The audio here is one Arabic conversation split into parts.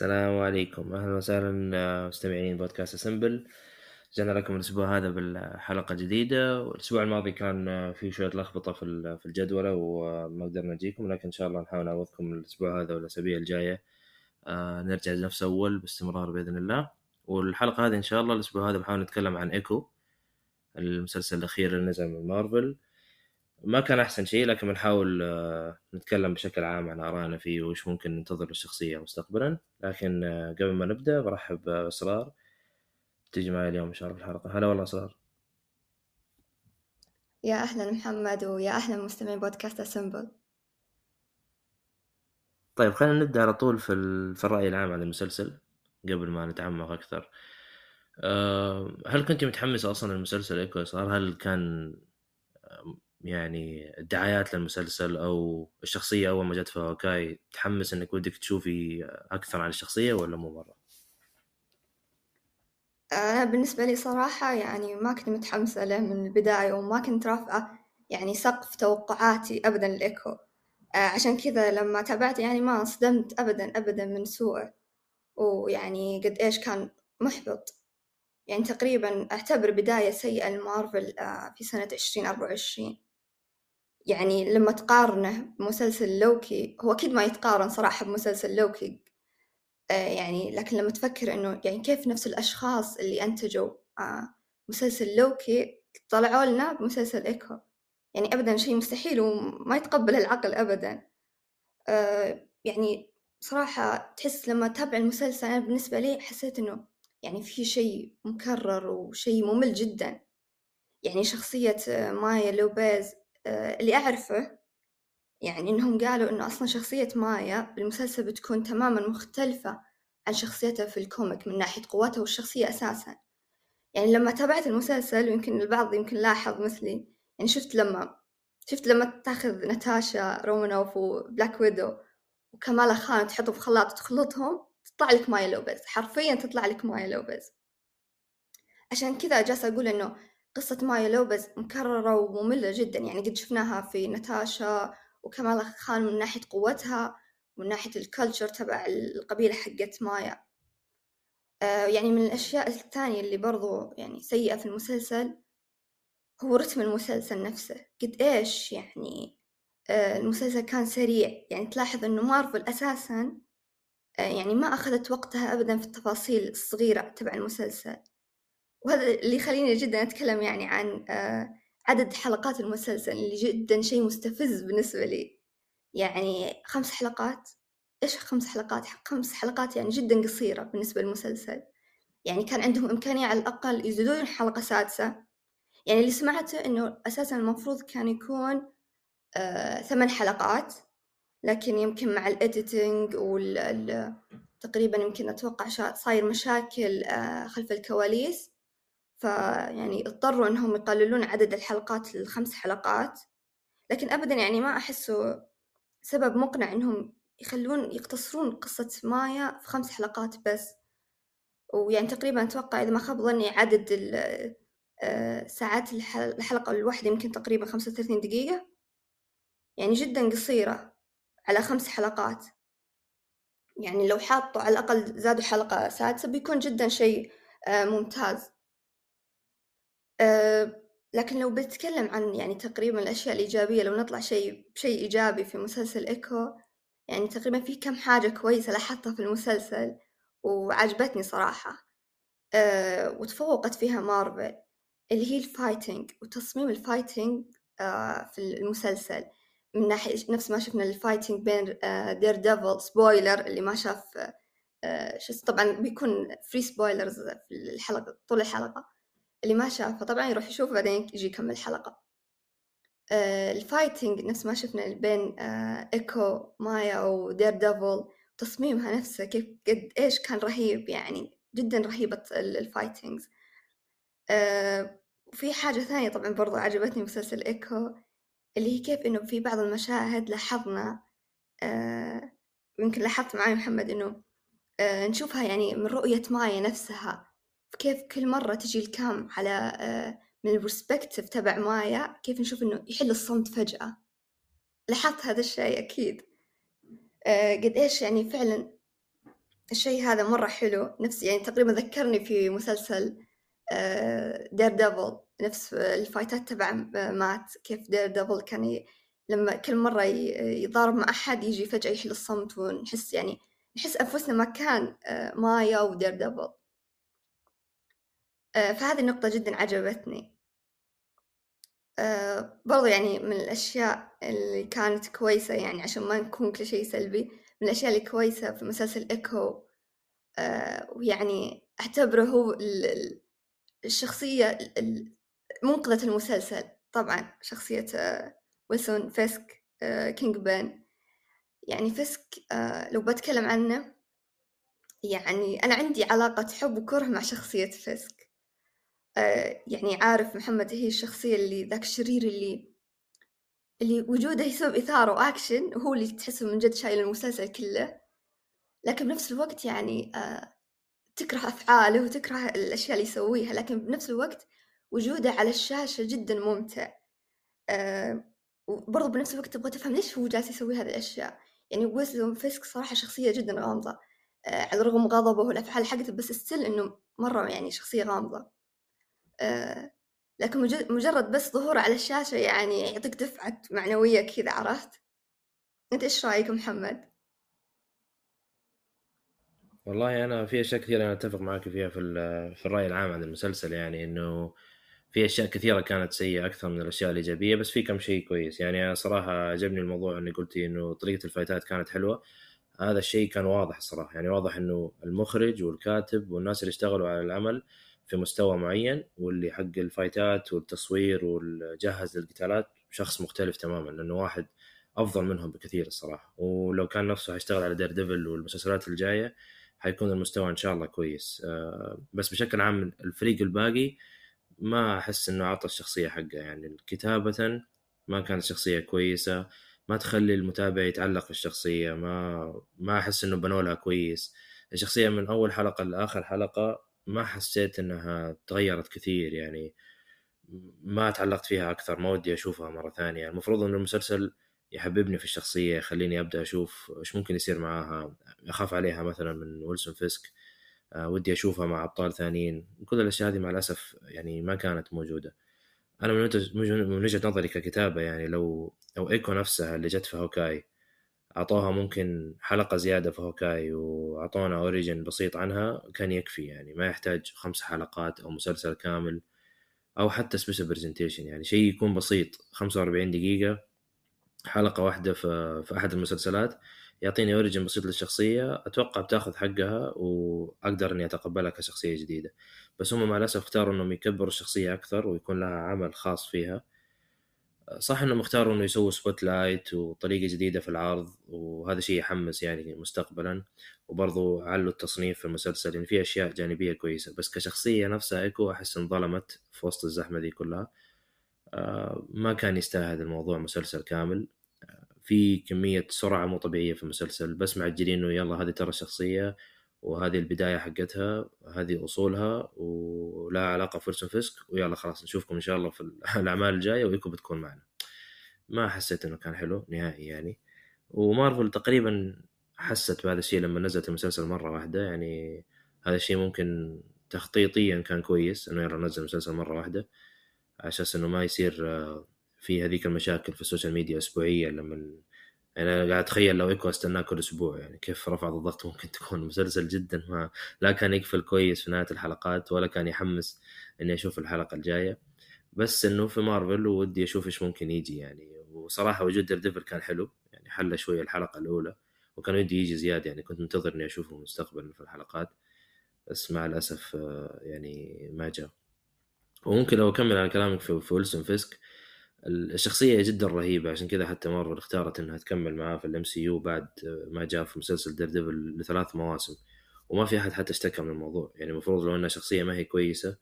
السلام عليكم. أهلا وسهلا آه، مستمعين بودكاست سمبل جانا لكم الأسبوع هذا بالحلقة جديدة. والأسبوع الماضي كان آه، في شوية لخبطة في في الجدولة وما قدرنا نجيكم. لكن إن شاء الله نحاول نعوضكم الأسبوع هذا والأسابيع الجاية. آه، نرجع لنفس أول باستمرار بإذن الله. والحلقة هذه إن شاء الله الأسبوع هذا بنحاول نتكلم عن إيكو المسلسل الأخير اللي نزل من مارفل. ما كان أحسن شيء لكن بنحاول آه، نتكلم بشكل عام عن آرائنا فيه وش ممكن ننتظر للشخصية مستقبلا. لكن آه، قبل ما نبدأ برحب بأسرار. تيجي معي اليوم شرف الحلقة. هلا والله أسرار. يا أهلا محمد ويا أهلا مستمعين بودكاست سمبل طيب خلينا نبدأ على طول في, في الرأي العام عن المسلسل قبل ما نتعمق أكثر. آه، هل كنت متحمس أصلا للمسلسل إيكو صار هل كان يعني الدعايات للمسلسل أو الشخصية أول ما جت في هوكاي تحمس إنك ودك تشوفي أكثر عن الشخصية ولا مو مرة؟ أنا بالنسبة لي صراحة يعني ما كنت متحمسة له من البداية وما كنت رافعة يعني سقف توقعاتي أبدا لإيكو. آه، عشان كذا لما تابعت يعني ما صدمت أبدا أبدا من سوءه. ويعني قد إيش كان محبط. يعني تقريبا أعتبر بداية سيئة لمارفل آه، في سنة عشرين أربعة وعشرين. يعني لما تقارنه بمسلسل لوكي هو أكيد ما يتقارن صراحة بمسلسل لوكي آه يعني لكن لما تفكر إنه يعني كيف نفس الأشخاص اللي أنتجوا آه مسلسل لوكي طلعوا لنا بمسلسل إيكو. يعني أبدا شيء مستحيل وما يتقبل العقل أبدا. آه يعني صراحة تحس لما تابع المسلسل أنا بالنسبة لي حسيت إنه يعني في شيء مكرر وشيء ممل جدا. يعني شخصية مايا لوبيز اللي أعرفه يعني إنهم قالوا إنه أصلا شخصية مايا بالمسلسل بتكون تماما مختلفة عن شخصيتها في ال comic من ناحية قوتها والشخصية أساسا. يعني لما تابعت المسلسل ويمكن البعض يمكن لاحظ مثلي يعني شفت لما شفت لما تاخذ ناتاشا رومانوف بلاك ويدو وكمالا خان تحطهم في خلاط وتخلطهم تطلع لك مايا لوبيز. حرفيا تطلع لك مايا لوبيز. عشان كذا جالسة أقول إنه قصة مايا لوبز مكررة ومملة جدا. يعني قد شفناها في ناتاشا وكمال خان من ناحية قوتها ومن ناحية الكلتشر تبع القبيلة حقت مايا. آه يعني من الأشياء الثانية اللي برضو يعني سيئة في المسلسل هو رتم المسلسل نفسه. قد إيش يعني آه المسلسل كان سريع. يعني تلاحظ إنه مارفل أساسا آه يعني ما أخذت وقتها أبدا في التفاصيل الصغيرة تبع المسلسل. وهذا اللي يخليني جدا أتكلم يعني عن آه، عدد حلقات المسلسل اللي جدا شيء مستفز بالنسبة لي. يعني خمس حلقات؟ إيش خمس حلقات؟ خمس حلقات يعني جدا قصيرة بالنسبة للمسلسل. يعني كان عندهم إمكانية على الأقل يزيدون حلقة سادسة. يعني اللي سمعته إنه أساسا المفروض كان يكون آه ثمان حلقات. لكن يمكن مع الإديتنج وال تقريبا يمكن أتوقع صاير مشاكل آه خلف الكواليس. فيعني اضطروا إنهم يقللون عدد الحلقات لخمس حلقات. لكن أبدا يعني ما أحسه سبب مقنع إنهم يخلون يقتصرون قصة مايا في خمس حلقات بس. ويعني تقريبا أتوقع إذا ما خاب ظني عدد آه، ساعات الحلقة الواحدة يمكن تقريبا خمسة وثلاثين دقيقة. يعني جدا قصيرة على خمس حلقات. يعني لو حاطوا على الأقل زادوا حلقة سادسة بيكون جدا شيء آه، ممتاز. أه لكن لو بتكلم عن يعني تقريبا الأشياء الإيجابية لو نطلع شيء بشيء إيجابي في مسلسل إيكو يعني تقريبا في كم حاجة كويسة لاحظتها في المسلسل وعجبتني صراحة أه وتفوقت فيها مارفل اللي هي ال fighting وتصميم ال fighting أه في المسلسل. من ناحية نفس ما شفنا ال fighting بين أه دير ديفل spoiler اللي ما شاف أه شو طبعا بيكون free spoilers في الحلقة طول الحلقة. اللي ما شافه طبعا يروح يشوف بعدين يجي يكمل الحلقة آه ال fighting نفس ما شفنا بين آه إيكو مايا ودير ديفل تصميمها نفسه كيف قد إيش كان رهيب يعني جدا رهيبة ال fightings آه وفي حاجة ثانية طبعا برضو عجبتني مسلسل إيكو اللي هي كيف إنه في بعض المشاهد لاحظنا آه يمكن لاحظت معي محمد إنه آه نشوفها يعني من رؤية مايا نفسها. كيف كل مرة تجي الكام على آه، من البرسبكتيف تبع مايا كيف نشوف إنه يحل الصمت فجأة. لاحظت هذا الشيء أكيد. آه، قد إيش يعني فعلا الشيء هذا مرة حلو. نفس يعني تقريبا ذكرني في مسلسل دير ديفل نفس ال fight ات تبع مات. كيف دير ديفل كان. لما كل مرة يضارب مع أحد يجي فجأة يحل الصمت ونحس يعني نحس أنفسنا مكان مايا ودير ديفل فهذه النقطة جدا عجبتني. برضو يعني من الأشياء اللي كانت كويسة يعني عشان ما نكون كل شيء سلبي من الأشياء اللي كويسة في مسلسل إيكو ويعني أعتبره هو الشخصية منقذة المسلسل. طبعا شخصية ويلسون فيسك كينج بين يعني فيسك لو بتكلم عنه يعني أنا عندي علاقة حب وكره مع شخصية فيسك. يعني عارف محمد هي الشخصية اللي ذاك الشرير اللي اللي وجوده يسبب إثارة وأكشن وهو اللي تحسه من جد شايل المسلسل كله. لكن بنفس الوقت يعني تكره أفعاله وتكره الأشياء اللي يسويها لكن بنفس الوقت وجوده على الشاشة جدا ممتع. أه وبرضه بنفس الوقت تبغى تفهم ليش هو جالس يسوي هذه الأشياء. يعني ويلسون فيسك صراحة شخصية جدا غامضة. على الرغم غضبه والأفعال حقته بس still إنه مرة يعني شخصية غامضة. أه لكن مجرد بس ظهوره على الشاشة يعني يعطيك دفعة معنوية كذا عرفت؟ أنت إيش رأيك محمد؟ والله أنا في أشياء كثيرة أنا أتفق معك فيها في في الرأي العام عن المسلسل يعني إنه في أشياء كثيرة كانت سيئة أكثر من الأشياء الإيجابية بس في كم شيء كويس. يعني صراحة عجبني الموضوع إني قلتي إنه طريقة الفايتات كانت حلوة. هذا الشيء كان واضح الصراحه يعني واضح إنه المخرج والكاتب والناس اللي اشتغلوا على العمل في مستوى معين واللي حق ال fight ات والتصوير والمجهز للقتالات شخص مختلف تماما لأنه واحد أفضل منهم بكثير الصراحة. ولو كان نفسه هيشتغل على دير ديفل والمسلسلات الجاية حيكون المستوى إن شاء الله كويس. آه، بس بشكل عام الفريق الباقي ما أحس إنه أعطى الشخصية حقه. يعني كتابة ما كانت شخصية كويسة ما تخلي المتابع يتعلق في الشخصيه ما ما أحس إنه بنوا لها كويس. الشخصية من أول حلقة لآخر حلقة ما حسيت إنها تغيرت كثير يعني ما تعلقت فيها أكثر ما ودي أشوفها مرة ثانية. المفروض انه المسلسل يحببني في الشخصية يخليني أبدأ أشوف إيش ممكن يصير معاها أخاف عليها مثلا من ويلسون فيسك أه ودي أشوفها مع أبطال ثانيين. كل الأشياء هذه مع الأسف يعني ما كانت موجودة. أنا من وجهة نظري ككتابة يعني لو أو إيكو نفسها اللي جت في هوكاي اعطوها ممكن حلقة زيادة في هوكاي وأعطونا origin بسيط عنها كان يكفي يعني ما يحتاج خمس حلقات أو مسلسل كامل أو حتى special presentation يعني شيء يكون بسيط 45 دقيقة حلقة واحدة في, في أحد المسلسلات يعطيني origin بسيط للشخصية أتوقع بتاخذ حقها وأقدر إني أتقبلها كشخصية جديدة. بس هم مع الأسف اختاروا إنهم يكبروا الشخصية أكثر ويكون لها عمل خاص فيها. صح إنهم اختاروا إنه يسووا Spotlight وطريقة جديدة في العرض وهذا شيء يحمس يعني مستقبلا. وبرضو علوا التصنيف في المسلسل يعني في أشياء جانبية كويسة. بس كشخصية نفسها إيكو أحس انظلمت في وسط الزحمة دي كلها. آه، ما كان يستاهل الموضوع مسلسل كامل. آه، في كمية سرعة مو طبيعية في المسلسل. بس معجلين إنه يلا هذه ترى الشخصية وهذه البداية حقتها هذه أصولها ولها علاقة في ويلسون فيسك ويلا خلاص نشوفكم إن شاء الله في الأعمال الجاية وإيكو بتكون معنا. ما حسيت إنه كان حلو نهائي يعني. ومارفل تقريبا حست بهذا الشيء لما نزلت المسلسل مرة واحدة. يعني هذا الشيء ممكن تخطيطيا كان كويس إنه يلا نزل المسلسل مرة واحدة على أساس إنه ما يصير آه، في هذيك المشاكل في ال social media اسبوعيا لما يعني أنا قاعد أتخيل لو إيكو استناه كل أسبوع يعني كيف رفع الضغط ممكن تكون مسلسل جدا ما لا كان يقفل كويس في نهاية الحلقات ولا كان يحمس إني أشوف الحلقة الجاية. بس إنه في مارفل ودي أشوف إيش ممكن يجي يعني. وصراحة وجود دير ديفل كان حلو يعني حل شوية الحلقة الأولى وكان ودي يجي زيادة يعني كنت منتظر إني أشوفه مستقبلا في الحلقات. بس مع الأسف آه، يعني ما جاء. وممكن لو أكمل على كلامك في ويلسون فيسك الشخصية جدا رهيبة عشان كذا حتى مارفل اختارت إنها تكمل معاه في ال MCU بعد ما جاء في مسلسل دير ديفل لثلاث مواسم. وما في أحد حتى اشتكى من الموضوع. يعني المفروض لو إنها شخصية ما هي كويسة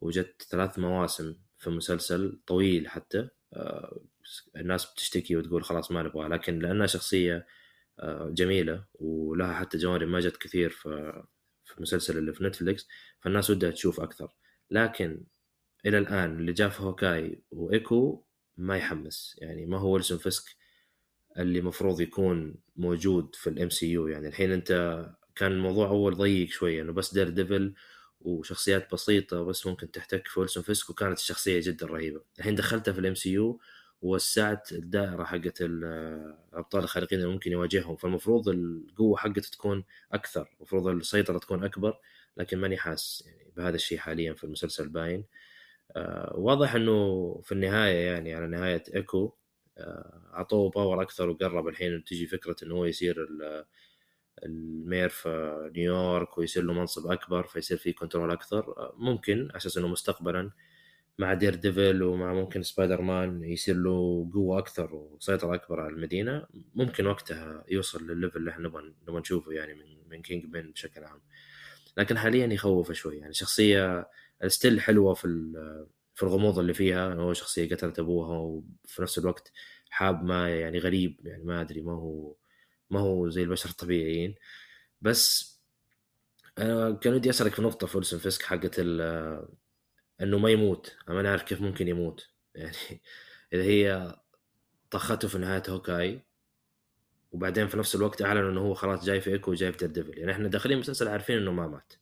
وجت ثلاث مواسم في مسلسل طويل حتى آه، الناس بتشتكي وتقول خلاص ما نبغى لكن لأنها شخصية آه، جميلة ولها حتى جوانب ما جت كثير في في المسلسل اللي في نتفليكس فالناس ودها تشوف أكثر. لكن إلى الآن اللي جاء في هوكاي وإيكو ما يحمس. يعني ما هو ويلسون فيسك اللي مفروض يكون موجود في ال MCU يعني الحين أنت كان الموضوع اول ضيق شوية انه بس دير ديفل وشخصيات بسيطة بس ممكن تحتك في ويلسون فيسك وكانت الشخصية جدا رهيبة. الحين دخلتها في ال MCU ووسعت الدائرة حقت الابطال الخارقين اللي ممكن يواجههم. فالمفروض القوة حقته تكون أكثر المفروض السيطرة تكون أكبر لكن ماني حاس يعني بهذا الشيء حاليا في المسلسل باين. واضح إنه في النهاية يعني على نهاية إيكو آه أعطوه power أكثر وقرب الحين تجي فكرة إنه هو يصير ال mayor في نيويورك ويصير له منصب أكبر فيصير في control أكثر. آه ممكن على أساس إنه مستقبلا مع دير ديفل ومع ممكن سبايدر مان يصير له قوة أكثر وسيطرة أكبر على المدينة ممكن وقتها يوصل للل level اللي إحنا نبغى نبغى نشوفه يعني من من كينج بين بشكل عام. لكن حاليا يخوف شوي يعني شخصية still حلوة في في الغموض اللي فيها. هو شخصية قتلت ابوها وفي نفس الوقت حاب ما يعني غريب يعني ما أدري ما هو ما هو زي البشر الطبيعيين. بس أنا كان ودي أسألك في نقطة في فيسك حقت إنه ما يموت. أنا ما نعرف كيف ممكن يموت. يعني إذا هي طخته في نهاية هوكاي وبعدين في نفس الوقت أعلنوا إنه هو خلاص جاي في إيكو وجاي في دير ديفل يعني إحنا داخلين مسلسل عارفين إنه ما مات.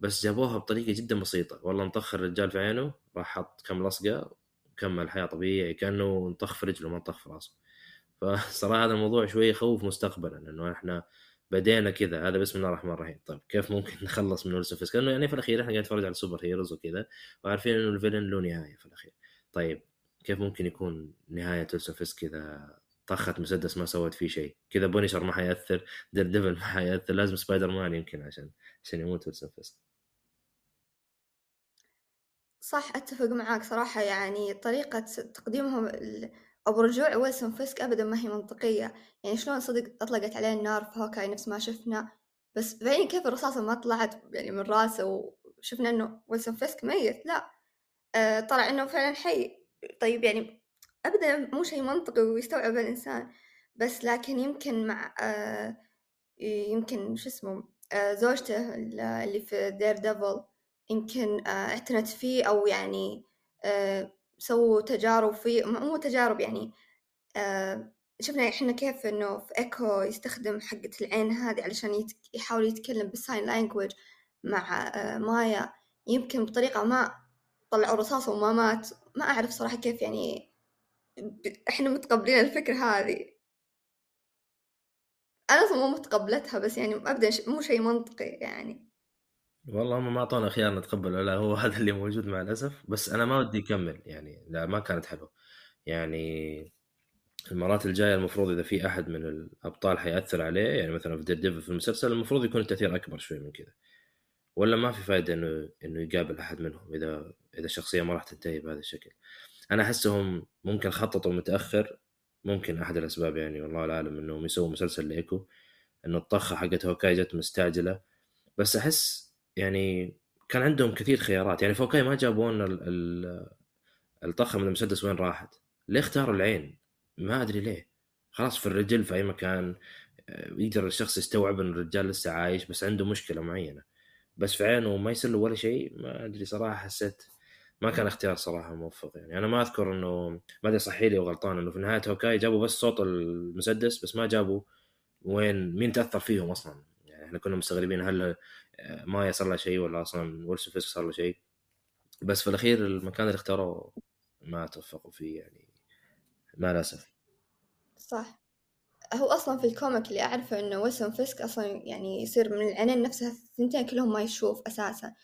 بس جابوها بطريقة جدا بسيطة. والله انطخ الرجال في عينه راح حط كم لصقة وكمل حياه طبيعية كأنه انطخ في رجله ما انطخ في راسه. فصراحة هذا الموضوع شوية يخوف مستقبلا إنه إحنا بدينا كذا. هذا بسم الله الرحمن الرحيم. طيب كيف ممكن نخلص من ولسون فيسك لأنه يعني في الأخير إحنا قاعد نتفرج على superheroes وكذا وعارفين إنه ال villain له نهاية في الأخير. طيب كيف ممكن يكون نهاية ولسون فيسك كذا طخت مسدس ما سوت فيه شيء؟ كذا بونيشر ما حيأثر دير ديفل ما حيأثر لازم سبايدر مان يمكن عشان عشان يموت ولسون فيسك صح أتفق معاك صراحة يعني طريقة تقديمهم أو رجوع ويلسون فيسك أبدا ما هي منطقية. يعني شلون صدق أطلقت عليه النار في هوكاي نفس ما شفنا؟ بس بعدين كيف الرصاصة ما طلعت يعني من راسه وشفنا إنه ويلسون فيسك ميت؟ لا. آه طلع إنه فعلا حي. طيب يعني أبدا مو شيء منطقي ويستوعب الإنسان. بس لكن يمكن مع آه يمكن شو اسمه آه زوجته اللي في دير ديفل يمكن آه اعتنت فيه أو يعني آه سووا تجارب في مو تجارب يعني آه شفنا إحنا كيف إنه في إيكو يستخدم حقة العين هذه علشان. يحاول يتكلم بال sign language مع مايا. يمكن بطريقة ما طلعوا رصاصة وما مات. ما أعرف صراحة كيف يعني إحنا متقبلين الفكرة هذه. أنا أصلا مو متقبلتها بس يعني أبدا مو شيء منطقي يعني. والله هم ما أعطونا خيار نتقبل ولا هو هذا اللي موجود مع الأسف. بس أنا ما ودي اكمل يعني لا ما كانت حلوة. يعني المرات الجاية المفروض إذا في أحد من الأبطال حيأثر عليه يعني مثلا في ديفل في المسلسل المفروض يكون التأثير أكبر شوي من كذا. ولا ما في فائده إنه إنه يقابل أحد منهم إذا إذا الشخصية ما راح تنتهي بهذا الشكل. أنا أحسهم ممكن خططوا متأخر ممكن أحد الأسباب يعني والله اعلم إنهم يسووا مسلسل لإيكو إنه الطخة حقت هوكاي جت مستعجلة. بس أحس يعني كان عندهم كثير خيارات. يعني هوكاي ما جابوا لنا الطخه من المسدس وين راحت. ليه اختاروا العين؟ ما أدري ليه. خلاص في الرجل في أي مكان آه، يقدر الشخص يستوعب إن الرجال لسه عايش بس عنده مشكلة معينة. بس في عينه ما يصير له ولا شيء ما أدري صراحة حسيت ما كان اختيار صراحة موفق يعني. أنا ما أذكر إنه ما أدري صح ولا غلطان إنه في نهاية هوكاي جابوا بس صوت المسدس بس ما جابوا وين مين تأثر فيهم أصلا. إحنا كنا مستغربين هل ما صار له شيء ولا أصلا ويلسون فيسك صار له شيء. بس في الأخير المكان اللي اختاروه ما توفقوا فيه يعني مع الأسف. صح. هو أصلا في ال comic اللي أعرفه إنه ويلسون فيسك أصلا يعني يصير من العينين نفسها الثنتين كلهم ما يشوف أساسا.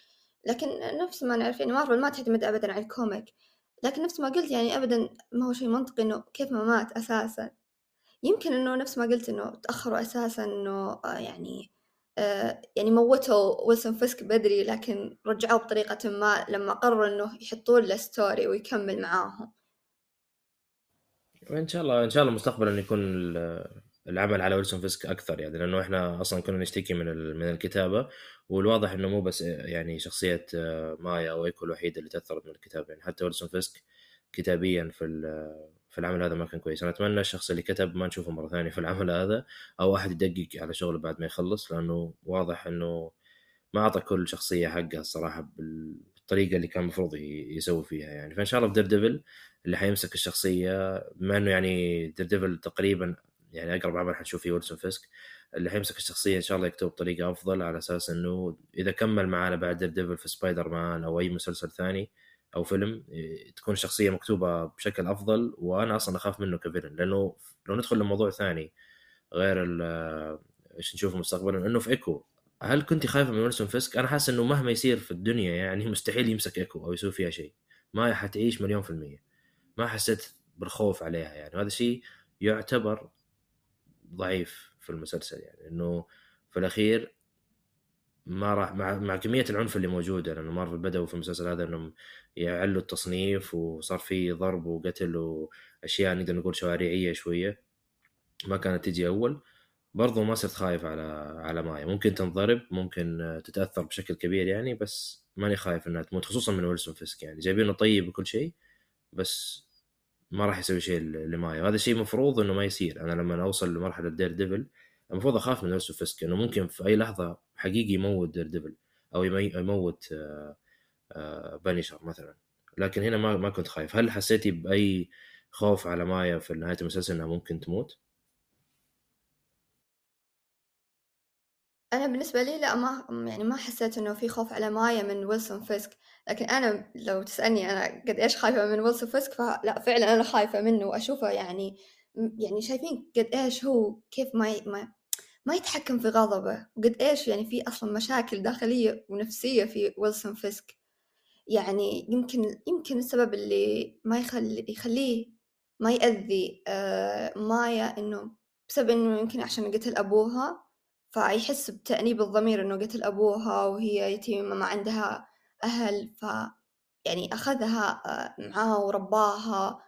لكن نفس ما نعرف يعني مارفل ما تعتمد ابدا على ال comic. لكن نفس ما قلت يعني ابدا ما هو شيء منطقي إنه كيف ما مات أساسا. يمكن إنه نفس ما قلت إنه تأخروا أساسا إنه آه، يعني آه، يعني موتوا ويلسون فيسك بدري لكن رجعوه بطريقة ما لما قرروا إنه يحطون له story ويكمل معاهم. ان شاء الله إن شاء الله مستقبلا يكون العمل على ويلسون فيسك أكثر يعني لأنه إحنا أصلا كنا نشتكي من من الكتابة والواضح إنه مو بس يعني شخصية آه، مايا أو ايكو الوحيدة اللي تأثرت من الكتابة يعني حتى ويلسون فيسك كتابيا في في العمل هذا ما كان كويس. أنا أتمنى الشخص اللي كتب ما نشوفه مرة ثانية في العمل هذا أو احد يدقق على شغله بعد ما يخلص لأنه واضح إنه ما أعطى كل شخصية حقها الصراحة بالطريقة اللي كان المفروض يسوي فيها يعني. فإن شاء الله في دير ديفل اللي حيمسك الشخصية بما إنه يعني دير ديفل تقريبا يعني أقرب عمل حنشوف فيه ويلسون فيسك اللي حيمسك الشخصية إن شاء الله يكتب بطريقة أفضل على أساس إنه إذا كمل معانا بعد دير ديفل في سبايدر مان أو أي مسلسل ثاني أو فيلم تكون الشخصيه مكتوبة بشكل أفضل وأنا أصلا أخاف منه ك villain. لأنه لو ندخل لموضوع ثاني غير إيش نشوف مستقبلا إنه في إيكو. هل كنت خايفة من ويلسون فيسك؟ أنا حاسس إنه مهما يصير في الدنيا يعني مستحيل يمسك إيكو أو يسوي فيها شيء. ما حتعيش مليون في المية. ما حسيت بالخوف عليها يعني. وهذا الشيء يعتبر ضعيف في المسلسل يعني. إنه في الأخير ما راح مع, مع كمية العنف اللي موجودة لأنه مارفل بدأوا في المسلسل هذا إنهم يعلوا التصنيف وصار في ضرب وقتل وأشياء نقدر نقول شوارعية شوية. ما كانت تجي أول. برضو ما صرت خايف على على مايا. ممكن تنضرب ممكن تتأثر بشكل كبير يعني بس ماني خايف إنها تموت خصوصا من ويلسون فيسك يعني. جايبينه طيب وكل شيء بس ما راح يسوي شيء لمايا. وهذا الشيء مفروض إنه ما يصير. أنا لما أوصل لمرحلة دير ديفل المفروض أخاف من ويلسون فيسك إنه ممكن في أي لحظة حقيقي يموت دير ديفل أو يموت بانيشر مثلا. لكن هنا ما ما كنت خايف. هل حسيتي بأي خوف على مايا في نهاية المسلسل إنها ممكن تموت؟ أنا بالنسبة لي لأ ما يعني ما حسيت إنه في خوف على مايا من ويلسون فيسك. لكن أنا لو تسألني أنا قد إيش خايفة من ويلسون فيسك فلا فعلا أنا خايفة منه وأشوفه يعني يعني شايفين قد إيش هو كيف ما ما ما يتحكم في غضبه وقد إيش يعني في أصلا مشاكل داخلية ونفسية في ويلسون فيسك. يعني يمكن يمكن السبب اللي ما يخلي يخليه ما يأذي آه مايا إنه بسبب إنه يمكن عشان قتل أبوها فيحس بتأنيب الضمير إنه قتل أبوها وهي يتيمة ما عندها أهل ف يعني أخذها آه، معاه ورباها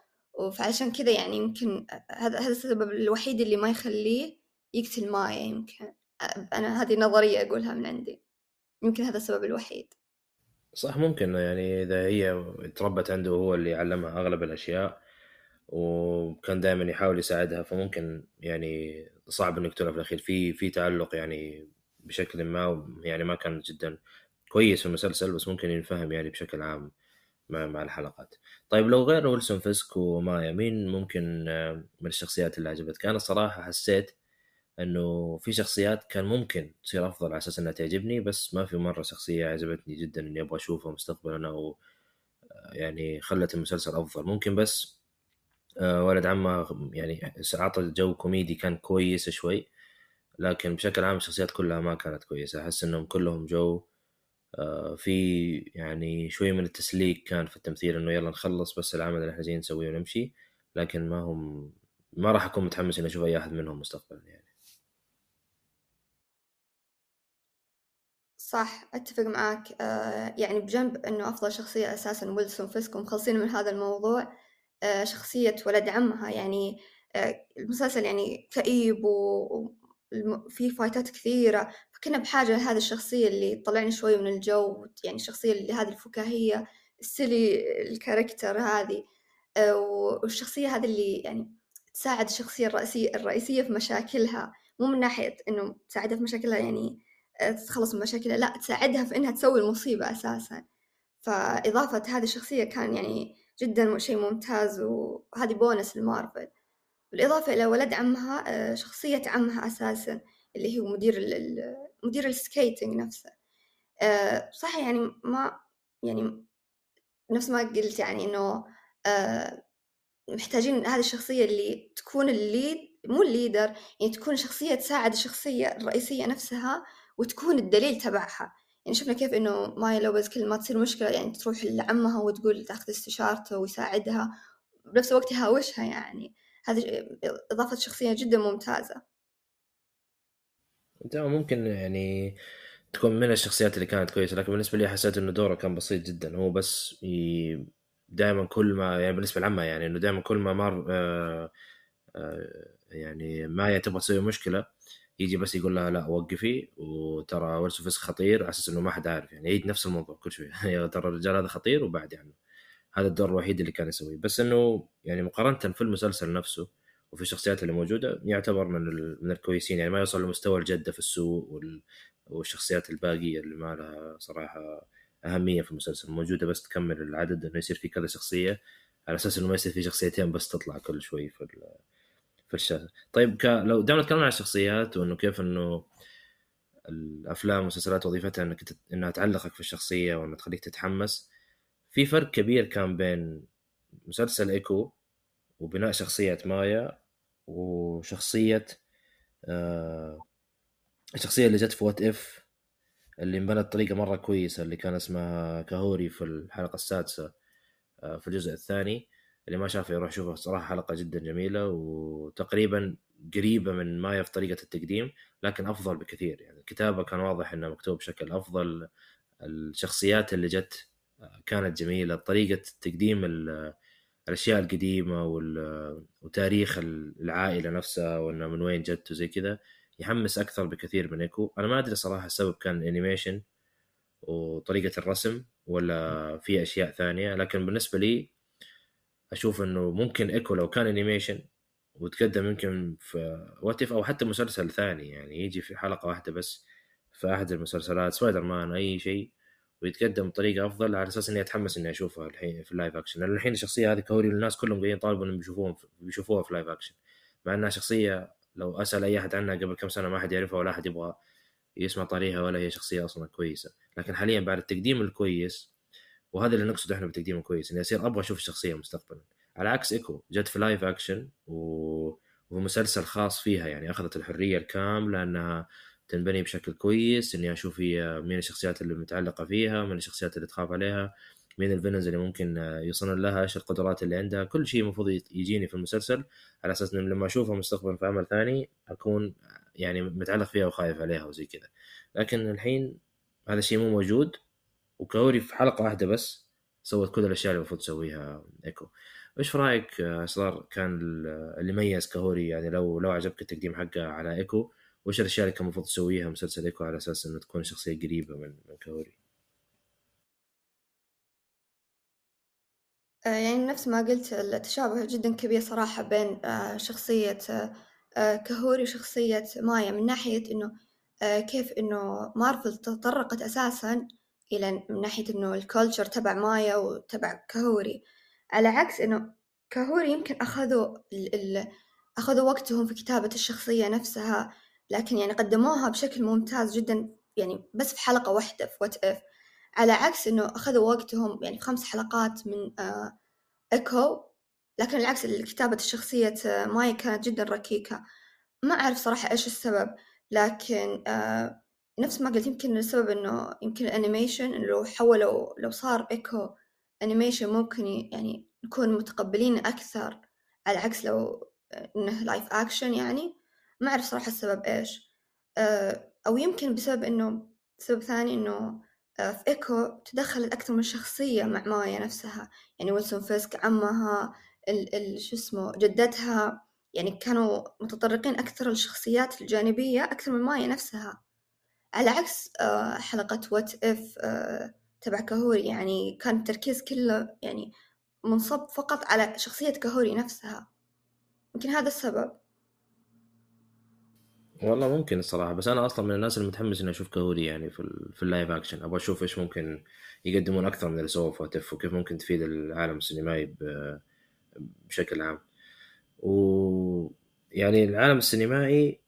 فعشان كذا يعني يمكن هذا هذا السبب الوحيد اللي ما يخليه يقتل مايا يمكن. أنا هذه نظرية أقولها من عندي. يمكن هذا السبب الوحيد. صح ممكن يعني إذا هي تربت عنده هو اللي علمها أغلب الأشياء وكان دائما يحاول يساعدها فممكن يعني صعب انه يقتلها في الأخير. في في تعلق يعني بشكل ما يعني ما كان جدا كويس في المسلسل بس ممكن ينفهم يعني بشكل عام مع, مع الحلقات. طيب لو غير ويلسون فيسك ومايا مين ممكن من الشخصيات اللي عجبتك؟ أنا صراحة حسيت إنه في شخصيات كان ممكن تصير أفضل على أساس إنها تعجبني بس ما في مرة شخصية عجبتني جدا إني أبغى أشوفها مستقبلا أو يعني خلت المسلسل أفضل. ممكن بس آه، ولد عمها يعني عطى جو كوميدي كان كويس شوي لكن بشكل عام الشخصيات كلها ما كانت كويسة. أحس إنهم كلهم جو آه، في يعني شوي من التسليك كان في التمثيل إنه يلا نخلص بس العمل اللي إحنا جايين نسويه ونمشي لكن ما هم ما راح أكون متحمس إني أشوف أي أحد منهم مستقبلا يعني. صح أتفق معاك. آه يعني بجنب إنه أفضل شخصية أساسا ويلسون فيسك ومخلصين من هذا الموضوع. آه، شخصية ولد عمها يعني آه، المسلسل يعني كئيب وفي فايتات كثيرة. فكنا بحاجة لهذه الشخصية اللي تطلعني شوي من الجو يعني الشخصية اللي هذه الفكاهية السلي الكاركتر هذه. والشخصية هذه اللي يعني تساعد الشخصية الرئيسية الرئيسية في مشاكلها. مو من ناحية إنه تساعدها في مشاكلها يعني تتخلص من مشاكلها. لا تساعدها في إنها تسوي المصيبة أساسا. فإضافة هذه الشخصية كان يعني جدا شيء ممتاز وهذه بونس لمارفل. بالإضافة إلى ولد عمها آه، شخصية عمها أساسا اللي هو مدير مدير ال skating نفسه. آه، صح يعني ما يعني نفس ما قلت يعني إنه آه، محتاجين هذه الشخصية اللي تكون ال lead مو ال leader يعني تكون شخصية تساعد الشخصية الرئيسية نفسها وتكون الدليل تبعها. يعني شفنا كيف إنه ماي لوبز كل ما تصير مشكلة يعني تروح لعمها وتقول تاخذ استشارته ويساعدها بنفس الوقت يهاوشها يعني. هذه إضافة شخصية جدا ممتازة. تمام ممكن يعني تكون من الشخصيات اللي كانت كويسة لكن بالنسبة لي حسيت إنه دوره كان بسيط جدا. هو بس ي... دائما كل ما يعني بالنسبة لعمها يعني إنه دائما كل ما مر آه آه يعني ما تبغى تسوي مشكلة يجي بس يقول لها لا وقفي. وترى ورسو فيسك خطير على أساس إنه ما حد عارف يعني يعيد نفس الموضوع كل شوي. ترى الرجال هذا خطير وبعد يعني هذا الدور الوحيد اللي كان يسويه. بس إنه يعني مقارنة في المسلسل نفسه وفي الشخصيات اللي موجودة يعتبر من من الكويسين. يعني ما يوصل لمستوى الجدة في السوق وال... والشخصيات الباقية اللي ما لها صراحة أهمية في المسلسل. موجودة بس تكمل العدد إنه يصير في كذا شخصية على أساس إنه ما يصير في شخصيتين بس تطلع كل شوي في في الشاشة. طيب ك... لو دائما نتكلم عن الشخصيات وإنه كيف إنه الأفلام والمسلسلات وظيفتها إنك تت... إنها تعلقك في الشخصية وإنها تخليك تتحمس في فرق كبير كان بين مسلسل إيكو وبناء شخصية مايا وشخصية آه الشخصيه اللي جت في What If اللي انبنت بطريقه مرة كويسة اللي كان اسمها كاهوري في الحلقة السادسة آه في الجزء الثاني. اللي ما شافه يروح يشوفه صراحة حلقة جدا جميلة وتقريبا قريبة من مايا في طريقة التقديم لكن أفضل بكثير. يعني الكتابه كان واضح إنه مكتوب بشكل أفضل. الشخصيات اللي جت كانت جميلة. طريقة تقديم الأشياء القديمة وتاريخ العائلة نفسها وإنه من وين جت وزي كذا يحمس أكثر بكثير من إيكو. أنا ما أدري صراحة السبب كان ال animation وطريقة الرسم ولا في أشياء ثانية. لكن بالنسبة لي أشوف إنه ممكن إيكو لو كان animation وتقدم يمكن في What If أو حتى مسلسل ثاني يعني يجي في حلقة واحدة بس في أحد المسلسلات سبايدر مان أي شيء ويتقدم بطريقة أفضل على أساس إني أتحمس إني أشوفها الحين في ال live action لأن الحين الشخصية هذه كاهوري الناس كلهم قاعدين يطالبوا إنهم بيشوفوها بيشوفوها في live action مع إنها شخصية لو أسأل أي أحد عنها قبل كم سنة ما حد يعرفها ولا أحد يبغى يسمع طاريها ولا هي شخصية أصلا كويسة. لكن حاليا بعد التقديم الكويس وهذا اللي نقصده إحنا بالتقديم الكويس إني أصير أبغى أشوف الشخصية مستقبلا. على عكس إيكو جت في live action و... ومسلسل خاص فيها يعني أخذت الحرية الكاملة إنها تنبني بشكل كويس إني أشوف هي مين الشخصيات اللي متعلقة فيها مين الشخصيات اللي تخاف عليها مين ال villains اللي ممكن يوصلون لها إيش القدرات اللي عندها. كل شيء المفروض يجيني في المسلسل على أساس إنه لما اشوفها مستقبلا في عمل ثاني أكون يعني متعلق فيها وخايف عليها وزي كذا. لكن الحين هذا الشيء مو موجود. وكهوري في حلقة واحدة بس سوت كل الأشياء اللي المفروض تسويها إيكو. إيش رأيك اسرار كان اللي ميز كهوري؟ يعني لو لو عجبك التقديم حقه على إيكو وش الأشياء اللي كان المفروض تسويها مسلسل إيكو على أساس إنه تكون شخصية قريبة من من كهوري؟ آه، يعني نفس ما قلت التشابه جدا كبير صراحة بين آه، شخصية آه، كهوري وشخصية مايا من ناحية إنه كيف إنه مارفل تطرقت أساسا إلى من ناحية إنه ال culture تبع مايا وتبع كهوري. على عكس إنه كهوري يمكن أخذوا ال ال أخذوا وقتهم في كتابة الشخصية نفسها لكن يعني قدموها بشكل ممتاز جدا يعني بس في حلقة واحدة في What If على عكس إنه أخذوا وقتهم يعني في خمس حلقات من آه إيكو لكن العكس كتابة الشخصية آه مايا كانت جدا ركيكة. ما أعرف صراحة إيش السبب لكن آه نفس ما قلت يمكن السبب إنه يمكن ال animation لو حولوا لو صار Echo animation ممكن يعني نكون متقبلين أكثر على عكس لو إنه live action يعني. ما أعرف صراحة السبب إيش. آه، أو يمكن بسبب إنه سبب ثاني إنه آه، في إيكو تدخلت أكثر من شخصية مع مايا نفسها. يعني ويلسون فيسك عمها ال ال شو اسمه جدتها. يعني كانوا متطرقين أكثر للشخصيات الجانبية أكثر من مايا نفسها. على عكس آه، حلقة What If تبع كهوري يعني كان التركيز كله يعني منصب فقط على شخصية كهوري نفسها يمكن هذا السبب والله ممكن الصراحة بس أنا أصلا من الناس المتحمس إني أشوف كهوري يعني في. في ال live action أبغى أشوف إيش ممكن يقدمون أكثر من اللي سووه في وكيف ممكن تفيد العالم السينمائي. بشكل عام و يعني العالم السينمائي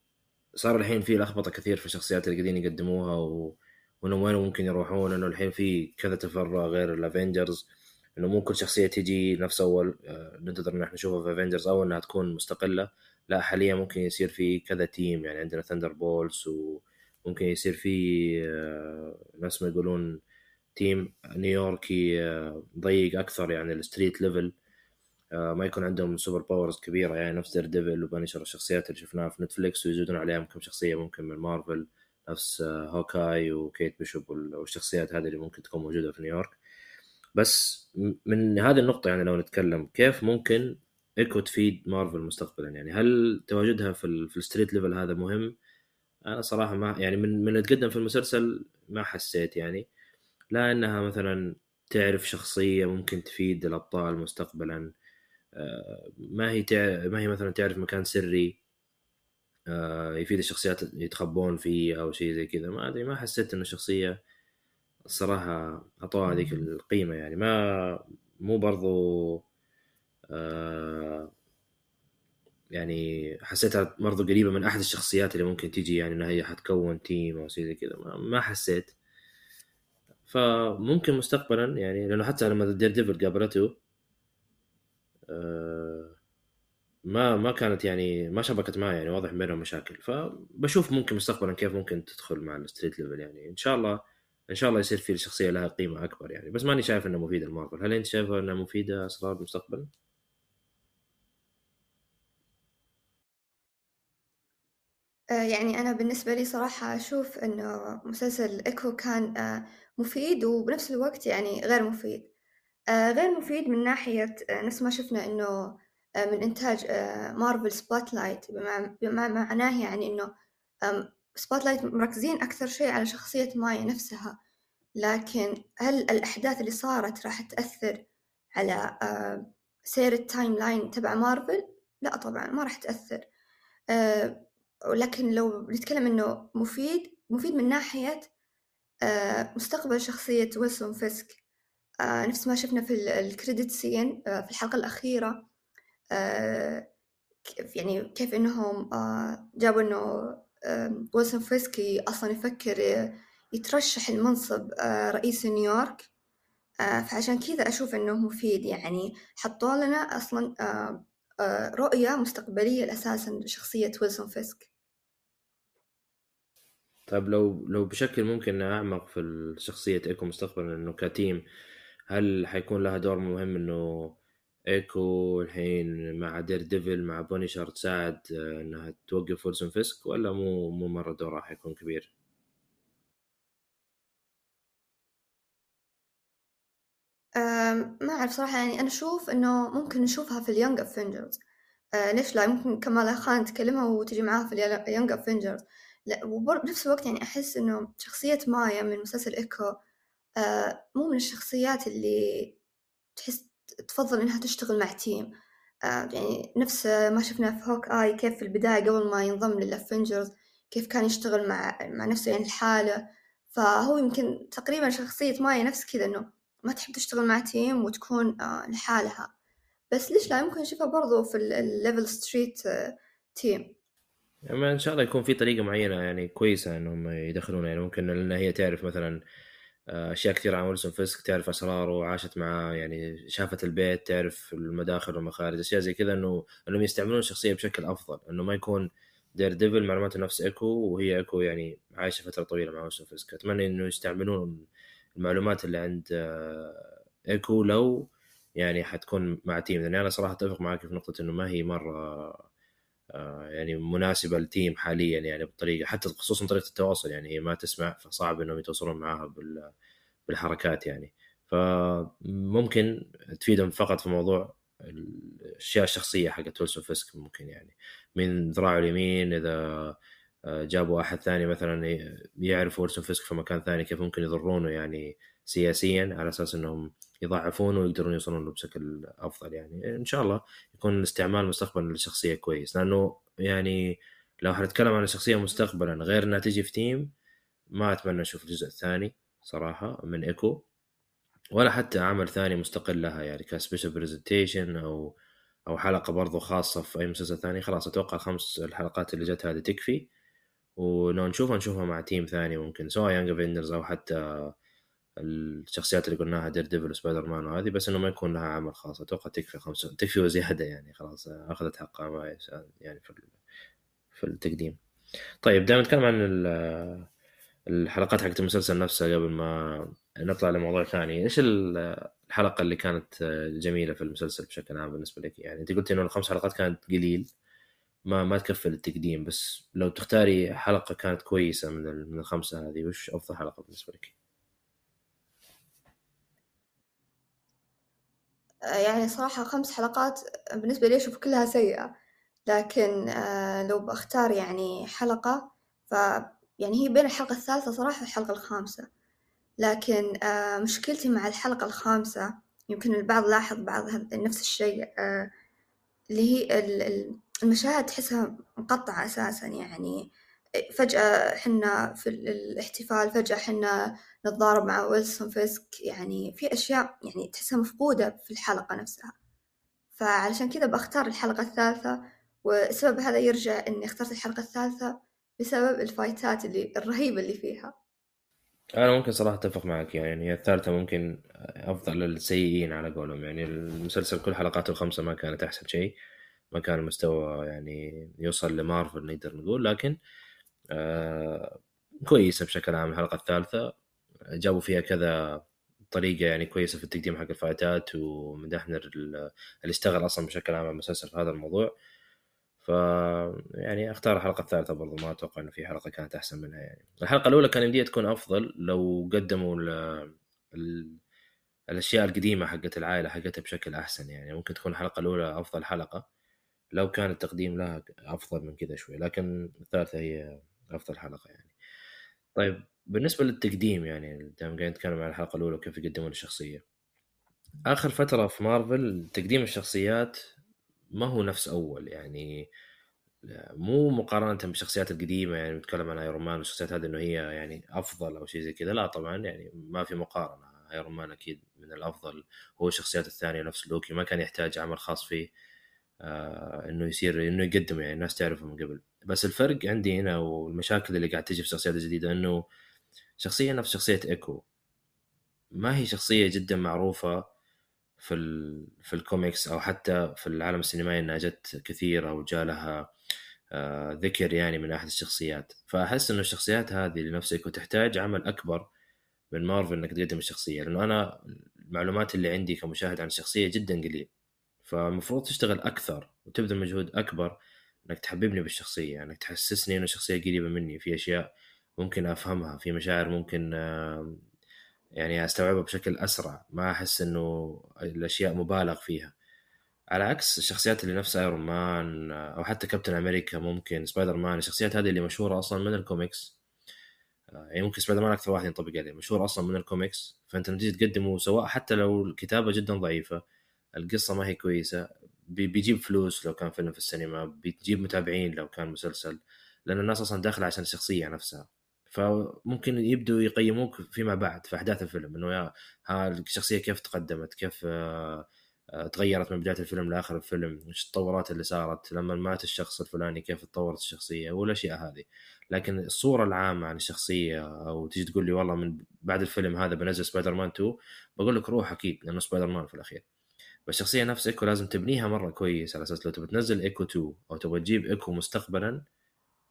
صار الحين في لخبطة كثير في الشخصيات اللي قاعدين يقدموها و... وإنه وين ممكن يروحون إنه الحين في كذا تفرع غير ال Avengers إنه مو كل شخصية تجي نفس أول آه، ننتظر إن إحنا نشوفها في Avengers أو إنها تكون مستقلة. لا حاليا ممكن يصير في كذا team يعني عندنا Thunderbolts وممكن يصير في آه، نفس ما يقولون team نيويوركي آه، ضيق أكثر يعني ال street level ما يكون عندهم super powers كبيرة يعني نفس Daredevil و Punisher الشخصيات اللي شفناها في نتفليكس ويزودون عليهم كم شخصية ممكن من مارفل نفس Hawkeye وكيت بيشوب والشخصيات هذه اللي ممكن تكون موجودة في نيويورك بس من هذه النقطة يعني لو نتكلم كيف ممكن ايكو تفيد مارفل مستقبلا يعني هل تواجدها في. في ال street level هذا مهم؟ أنا صراحة ما يعني من من تقدم في المسلسل ما حسيت يعني لا إنها مثلا تعرف شخصية ممكن تفيد الأبطال مستقبلا آه، ما هي تع... ما هي مثلا تعرف مكان سري آه، يفيد الشخصيات يتخبون فيه أو شيء زي كذا. ما أدري ما حسيت انه الشخصية الصراحة اعطوها هذيك القيمة يعني. ما مو برضو آه، يعني حسيتها برضو قريبة من أحد الشخصيات اللي ممكن تيجي يعني إنها هي حتكون team أو شيء زي كذا. ما حسيت. فممكن مستقبلا يعني لأنه حتى لما Daredevil قابلته آه، ما ما كانت يعني ما شبكت معي يعني واضح بينهم مشاكل. فبشوف ممكن مستقبلا كيف ممكن تدخل مع ال street level يعني إن شاء الله إن شاء الله يصير في الشخصيه لها قيمة أكبر يعني. بس ماني شايف إنها مفيدة لمارفل. هل أنت شايفها إنها مفيدة أسرار المستقبل؟ آه، يعني أنا بالنسبة لي صراحة أشوف إنه مسلسل إيكو كان آه، مفيد وبنفس الوقت يعني غير مفيد. آه، غير مفيد من ناحية نفس ما شفنا إنه من إنتاج Marvel Spotlight بما معناه يعني إنه Spotlight مركزين أكثر شيء على شخصية مايا نفسها. لكن هل الأحداث اللي صارت راح تأثر على سير ال timeline تبع مارفل؟ لا طبعا ما راح تأثر. ولكن لو نتكلم إنه مفيد مفيد من ناحية آه، مستقبل شخصية ويلسون فيسك آه، نفس ما شفنا في ال credit scene آه، في الحلقة الأخيرة يعني كيف إنهم جابوا إنه ويلسون فيسك أصلا يفكر يترشح لمنصب رئيس نيويورك فعشان كذا أشوف إنه مفيد. يعني حطوا لنا أصلا رؤية مستقبلية أساسا لشخصية ويلسون فيسك طيب لو لو بشكل ممكن اعمق في شخصية إيكو مستقبلا إنه ك team هل حيكون لها دور مهم إنه إيكو الحين مع Daredevil مع Punisher تساعد آه، إنها توقف ويلسون فيسك ولا مو مو مرة دورها حيكون كبير؟ ما أعرف صراحة يعني أنا أشوف إنه ممكن نشوفها في ال Young Avengers أه ليش لا؟ ممكن كمالا خان تكلمها وتجي معاها في ال Young Avengers لا وبنفس الوقت يعني أحس إنه شخصية مايا من مسلسل إيكو آه مو من الشخصيات اللي تحس تفضل إنها تشتغل مع team آه يعني نفس ما شفنا في هوك آي كيف في البداية قبل ما ينضم لل Avengers كيف كان يشتغل مع مع نفسه يعني الحالة فهو يمكن تقريبا شخصية مايا نفس كذا إنه ما تحب تشتغل مع team وتكون آه لحالها. بس ليش لا؟ يمكن نشوفها برضو في ال level street team يعني إن شاء الله يكون في طريقة معينة يعني كويسة إنهم يدخلون يعني ممكن لأن هي تعرف مثلا أشياء كثير عن ويلسون فيسك تعرف أسراره عاشت معاه يعني شافت البيت تعرف المداخل والمخارج أشياء زي كذا انه إنهم يستعملون الشخصية بشكل أفضل إنه ما يكون دير ديفل معلوماته نفس إيكو وهي إيكو يعني عايشة فترة طويلة مع ويلسون فيسك. أتمنى إنه يستعملون المعلومات اللي عند آه، إيكو لو يعني حتكون مع team لأني أنا صراحة أتفق معك في نقطة إنه ما هي مرة آه، يعني مناسبة لل team حاليا يعني بالطريقة حتى خصوصا طريقة التواصل يعني هي ما تسمع فصعب إنهم يتواصلون معاها بالحركات يعني. فممكن تفيدهم فقط في موضوع الأشياء الشخصية حقت ويلسون فيسك ممكن يعني. من ذراعه اليمين إذا آه، جابوا احد ثاني مثلا يعرف ويلسون فيسك في مكان ثاني كيف ممكن يضرونه يعني سياسيا على أساس إنهم يضعفونه ويقدرون يوصلون له بشكل أفضل يعني. إن شاء الله يكون الاستعمال مستقبلا للشخصيه كويس. لأنه يعني لو حنتكلم عن الشخصية مستقبلا غير انها تجي في team ما أتمنى أشوف الجزء الثاني صراحة من إيكو ولا حتى عمل ثاني مستقل لها يعني ك special presentation أو أو حلقة برضو خاصة في أي مسلسل ثاني. خلاص أتوقع خمس الحلقات اللي جت هذه تكفي. ولو نشوفها نشوفها مع team ثاني ممكن سواء Young Avengers أو حتى الشخصيات اللي قلناها دير ديفل وسبايدر مان وهذه بس إنه ما يكون لها عمل خاص. أتوقع تكفي خمس تكفي وزيادة يعني خلاص أخذت حقها يعني في في التقديم. طيب دائما نتكلم عن الحلقات حقت المسلسل نفسها قبل ما نطلع لموضوع ثاني. إيش الحلقة اللي كانت جميلة في المسلسل بشكل عام بالنسبة لك؟ يعني أنت قلتي إنه الخمس حلقات كانت قليل ما ما تكفل التقديم بس لو تختاري حلقة كانت كويسة من من الخمسة هذه وش أفضل حلقة بالنسبة لك؟ يعني صراحة خمس حلقات بالنسبة لي أشوف كلها سيئة. لكن آه، لو بختار يعني حلقة ف يعني هي بين الحلقة الثالثة صراحة والحلقة الخامسة. لكن آه، مشكلتي مع الحلقة الخامسة يمكن البعض لاحظ بعض نفس الشيء آه، اللي هي المشاهد تحسها مقطعة أساسا يعني. فجأة حنا في الاحتفال فجأة حنا نتضارب مع ويلسون فيسك يعني في أشياء يعني تحسها مفقودة في الحلقة نفسها. فعلشان كذا بختار الحلقة الثالثة والسبب هذا يرجع إني اخترت الحلقة الثالثة بسبب الفايتات اللي الرهيبة اللي فيها. أنا ممكن صراحة أتفق معك يعني هي الثالثة ممكن أفضل للسيئين على قولهم. يعني المسلسل كل حلقاته الخمسة ما كانت أحسن شيء ما كان المستوى يعني يوصل لمارفل نقدر نقول لكن آه كويسة بشكل عام الحلقة الثالثة. جابوا فيها كذا طريقة يعني كويسة في التقديم حق الفايتات ومدحنا اللي اشتغل أصلا بشكل عام على المسلسل في هذا الموضوع. ف يعني أختار الحلقة الثالثة برضو ما أتوقع إنه في حلقة كانت أحسن منها يعني. الحلقة الأولى كان يمديها تكون أفضل لو قدموا ال ال الأشياء القديمة حقت العائلة حقتها بشكل أحسن يعني. ممكن تكون الحلقة الأولى أفضل حلقة لو كان التقديم لها أفضل من كذا شوي. لكن الثالثة هي أفضل حلقة يعني. طيب بالنسبة للتقديم يعني دائما قاعدين نتكلم عن الحلقة الأولى وكيف يقدمون الشخصية. آخر فترة في مارفل تقديم الشخصيات ما هو نفس أول يعني مو مقارنة بالشخصيات القديمة يعني نتكلم عن ايرون مان والشخصيات هذه إنه هي يعني أفضل أو شيء زي كذا. لا طبعا يعني ما في مقارنة. ايرون مان أكيد من الأفضل هو الشخصيات الثانية نفس لوكي ما كان يحتاج عمل خاص فيه آه إنه يصير إنه يقدم يعني الناس تعرفه من قبل. بس الفرق عندي هنا والمشاكل اللي قاعد تجي في الشخصيات الجديده إنه شخصية نفس شخصية إيكو. ما هي شخصية جدا معروفة في ال... في الكوميكس أو حتى في العالم السينمائي إنها جت كثير أو جاء لها آه ذكر يعني من أحد الشخصيات. فأحس إنه الشخصيات هذه لنفسك وتحتاج عمل أكبر من مارفل إنك تقدم الشخصية. لأنه أنا المعلومات اللي عندي كمشاهد عن الشخصية جدا قليل. فالمفروض تشتغل أكثر وتبذل مجهود أكبر إنك تحببني بالشخصية يعني انك تحسسني إنه الشخصيه قريبة مني في أشياء ممكن أفهمها في مشاعر ممكن يعني أستوعبها بشكل أسرع ما أحس إنه الأشياء مبالغ فيها. على عكس الشخصيات اللي نفس ايرون مان أو حتى كابتن أمريكا ممكن سبايدر مان الشخصيات هذه اللي مشهورة أصلا من الكوميكس يعني ممكن سبايدر مان أكثر واحد ينطبق عليه مشهور أصلا من الكوميكس فأنت لما تيجي تقدمه سواء حتى لو الكتابة جدا ضعيفة القصة ما هي كويسة بيجيب فلوس لو كان فيلم في السينما بيجيب متابعين لو كان مسلسل لأن الناس أصلا داخلة عشان الشخصية نفسها. فممكن يبدوا يقيموك فيما بعد في أحداث الفيلم إنه يا ها الشخصية كيف تقدمت؟ كيف تغيرت من بداية الفيلم لآخر الفيلم؟ إيش التطورات اللي صارت؟ لما مات الشخص الفلاني كيف تطورت الشخصية؟ والأشياء هذه. لكن الصورة العامة عن الشخصية أو تجي تقول لي والله من بعد الفيلم هذا بنزل سبايدر مان 2 بقول لك روح أكيد لأنه سبايدر مان في الأخير. فالشخصيه نفس إيكو لازم تبنيها مرة كويس على أساس لو تبي تنزل إيكو 2 أو تبغى تجيب إيكو مستقبلا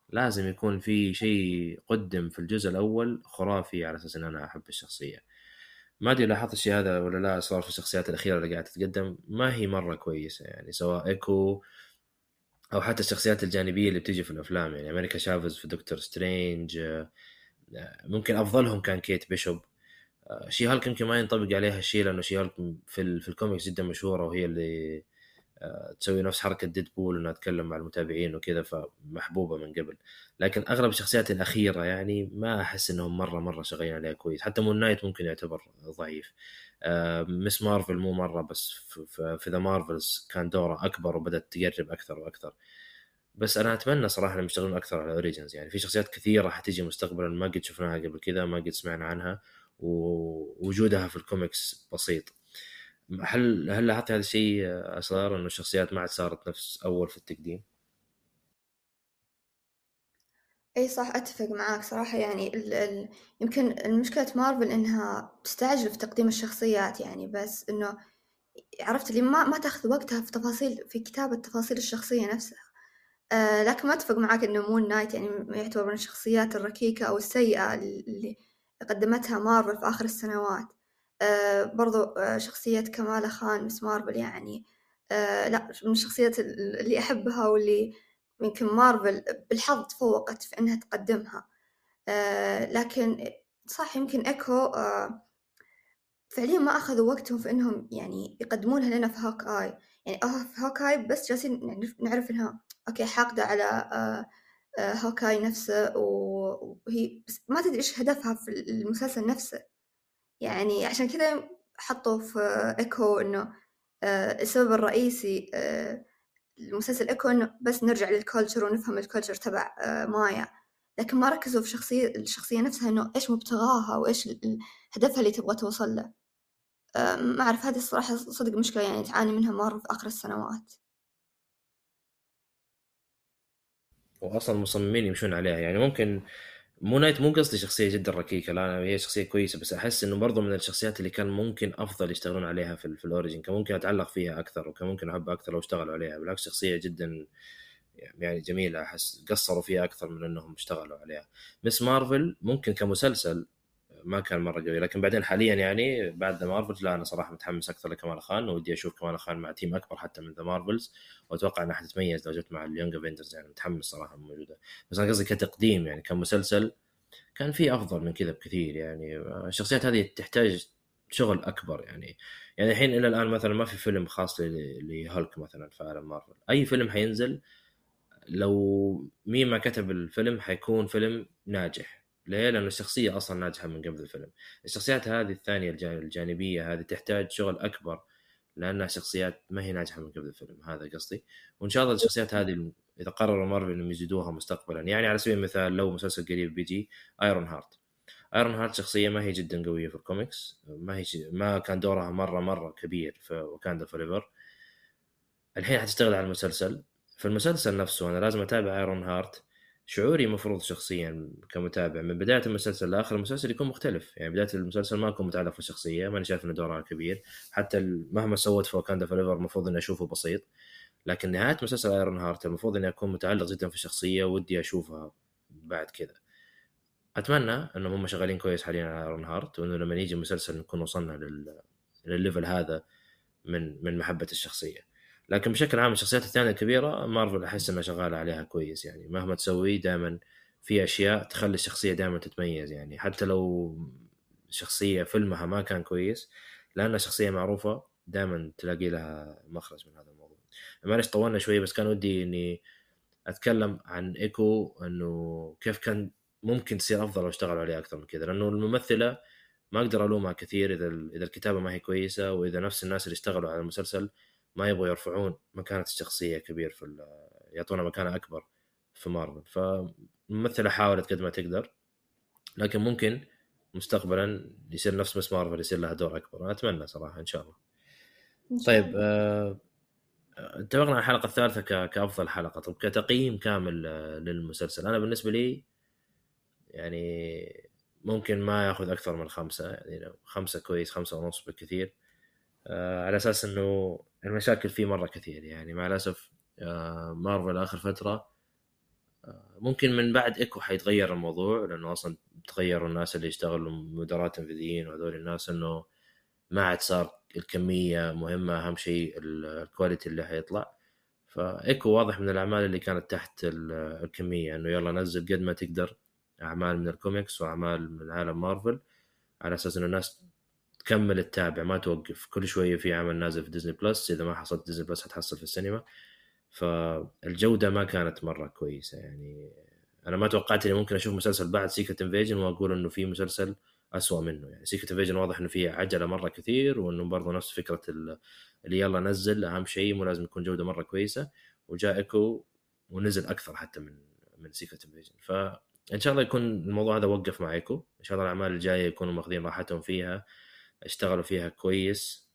لازم يكون في شيء قدم في الجزء الأول خرافي على أساس إن أنا أحب الشخصية. ما أدري لاحظت الشيء هذا ولا لا صار في الشخصيات الأخيرة اللي قاعدة تتقدم ما هي مرة كويسة يعني سواء إيكو أو حتى الشخصيات الجانبية اللي بتيجي في الأفلام يعني أمريكا شافز في دكتور سترينج ممكن أفضلهم كان كيت بيشوب. شي هالك يمكن ما ينطبق عليها الشيء لأنه شي هالك في, في الكوميكس جدا مشهورة وهي اللي آه، تسوي نفس حركة ديدبول إنها تتكلم مع المتابعين وكذا فمحبوبة من قبل. لكن أغلب الشخصيات الأخيرة يعني ما أحس إنهم مرة مرة شغالين عليها كويس. حتى مون نايت ممكن يعتبر ضعيف. مس مارفل مو مرة بس في The Marvels كان دوره أكبر وبدأت تقرب أكثر وأكثر. بس أنا أتمنى صراحة إنهم يشتغلون أكثر على origins يعني. في شخصيات كثيرة حتيجي مستقبلا ما قد شفناها قبل كذا ما قد سمعنا عنها. ووجودها في الكوميكس بسيط. هل هل لاحظت هذا الشيء أسرار إنه الشخصيات ما عاد صارت نفس أول في التقديم؟ إي صح أتفق معاك صراحة. يعني ال ال يمكن المشكلة مارفل إنها تستعجل في تقديم الشخصيات يعني بس إنه عرفت اللي ما ما تأخذ وقتها في تفاصيل في كتابة تفاصيل الشخصية نفسها. آه لكن ما أتفق معاك إنه مون نايت يعني يعتبر من الشخصيات الركيكة أو السيئة اللي قدمتها مارفل في آخر السنوات. آه برضو آه شخصية كمالة خان مس مارفل يعني آه لا من الشخصيات اللي أحبها واللي يمكن مارفل بالحظ تفوقت في إنها تقدمها. لكن صح يمكن إيكو آه فعليا ما أخذوا وقتهم في إنهم يعني يقدمونها لنا في Hawkeye يعني في Hawkeye بس جالسين نعرف إنها okay حاقدة على Hawkeye نفسه وهي بس ما تدري إيش هدفها في المسلسل نفسه. يعني عشان كذا حطوا في إيكو إنه آه، السبب الرئيسي آه، المسلسل إيكو إنه بس نرجع لل culture ونفهم ال culture تبع آه، مايا. لكن ما ركزوا في شخصية الشخصية نفسها إنه إيش مبتغاها وإيش هدفها اللي تبغى توصل له. ما أعرف هذه الصراحة صدق مشكلة يعني تعاني منها مرة في آخر السنوات. أصلا المصممين يمشون عليها. يعني ممكن مو not مو قصدي شخصية جدا ركيكة لا هي شخصية كويسة بس أحس إنه برضو من الشخصيات اللي كان ممكن أفضل يشتغلون عليها في, في ال origin كان ممكن أتعلق فيها أكثر وكان ممكن احبها أكثر لو اشتغلوا عليها. بالعكس شخصية جدا يعني جميلة أحس قصروا فيها أكثر من إنهم اشتغلوا عليها. مس مارفل ممكن كمسلسل ما كان مرة قوي. لكن بعدين حاليا يعني بعد ذا مارفلز لا أنا صراحة متحمس أكثر لكمالا خان ودي أشوف كمالا خان مع team أكبر حتى من ذا مارفلز وأتوقع إنها حتتميز لو جت مع ال Young Avengers يعني متحمس صراحة موجودة. بس أنا قصدي كتقديم يعني كمسلسل كان في أفضل من كذا بكثير يعني الشخصيات هذه تحتاج شغل أكبر يعني يعني الحين إلى الآن مثلا ما في فيلم خاص لهولك مثلا في عالم مارفل. أي فيلم حينزل لو مين ما كتب الفيلم حيكون فيلم ناجح. ليه؟ لأن الشخصية أصلا ناجحة من قبل الفيلم. الشخصيات هذه الثانية الجانبية هذه تحتاج شغل أكبر لأنها شخصيات ما هي ناجحة من قبل الفيلم هذا قصدي. وإن شاء الله الشخصيات هذه إذا قرروا مارفل إنهم يزيدوها مستقبلا. يعني على سبيل المثال لو مسلسل قريب بيجي ايرون هارت ايرون هارت شخصية ما هي جدا قوية في الكوميكس ما هي ما كان دورها مرة مرة كبير في وكاندا فوريفر الحين حتشتغل على المسلسل. في المسلسل نفسه أنا لازم أتابع ايرون هارت شعوري مفروض شخصيا كمتابع. من بداية المسلسل لآخر المسلسل يكون مختلف. يعني بداية المسلسل ما أكون متعلق في الشخصيه ماني شايف ان دورها كبير. حتى مهما سوت في وكاندا فوريفر المفروض إني أشوفه بسيط. لكن نهاية مسلسل ايرون هارت المفروض إني أكون متعلق جدا في الشخصية ودي أشوفها بعد كذا. أتمنى إنهم هم شغالين كويس حاليا على ايرون هارت وإنه لما يجي مسلسل نكون وصلنا لل... لل level هذا من من محبة الشخصية. لكن بشكل عام الشخصيات الثانية الكبيرة مارفل أحس إنها شغالة عليها كويس يعني. مهما تسوي دائما في أشياء تخلي الشخصية دائما تتميز يعني. حتى لو شخصية فيلمها ما كان كويس لانها شخصية معروفة دائما تلاقي لها مخرج من هذا الموضوع. معلش طولنا شوي بس كان ودي إني أتكلم عن إيكو إنه كيف كان ممكن تصير أفضل لو اشتغلوا عليها أكثر من كذا. لأنه الممثلة ما أقدر ألومها كثير إذا إذا الكتابة ما هي كويسة وإذا نفس الناس اللي اشتغلوا على المسلسل ما يبغوا يرفعون مكانة الشخصية كبير في يعطونها مكانة أكبر في مارفل. فالممثله حاولت قد ما تقدر لكن ممكن مستقبلا يصير نفس مس مارفل يصير لها دور أكبر. أنا أتمنى صراحة إن شاء الله. طيب آه اتفقنا على الحلقة الثالثة كأفضل حلقة. طب كتقييم كامل آه، للمسلسل. أنا بالنسبة لي يعني ممكن ما ياخذ أكثر من خمسة يعني خمسة كويس خمسة ونص بالكثير. على أساس إنه المشاكل فيه مرة كثير. يعني مع الأسف آه مارفل آخر فترة آه ممكن من بعد إيكو حيتغير الموضوع لأنه أصلا تغيروا الناس اللي يشتغلوا مدراء تنفيذيين وهذول الناس إنه ما عاد صار الكمية مهمة أهم شيء الكواليتي اللي حيطلع. فإيكو واضح من الأعمال اللي كانت تحت الكمية إنه يلا نزل قد ما تقدر أعمال من الكوميكس وأعمال من عالم مارفل على أساس إنه الناس تكمل تتابع ما توقف. كل شوية في عمل نازل في ديزني بلس إذا ما حصلت ديزني بلس حتحصل في السينما. فالجودة ما كانت مرة كويسة يعني. أنا ما توقعت إني ممكن أشوف مسلسل بعد سيكرت انفيجن وأقول إنه في مسلسل أسوأ منه يعني. سيكرت انفيجن واضح إنه فيه عجلة مرة كثير وإنه برضه نفس فكرة اللي يلا نزل أهم شيء مو لازم تكون جودة مرة كويسة. وجاء ايكو ونزل أكثر حتى من من سيكرت انفيجن فإن شاء الله يكون الموضوع هذا وقف مع ايكو إن شاء الله الأعمال الجاية يكونوا ماخذين راحتهم فيها. اشتغلوا فيها كويس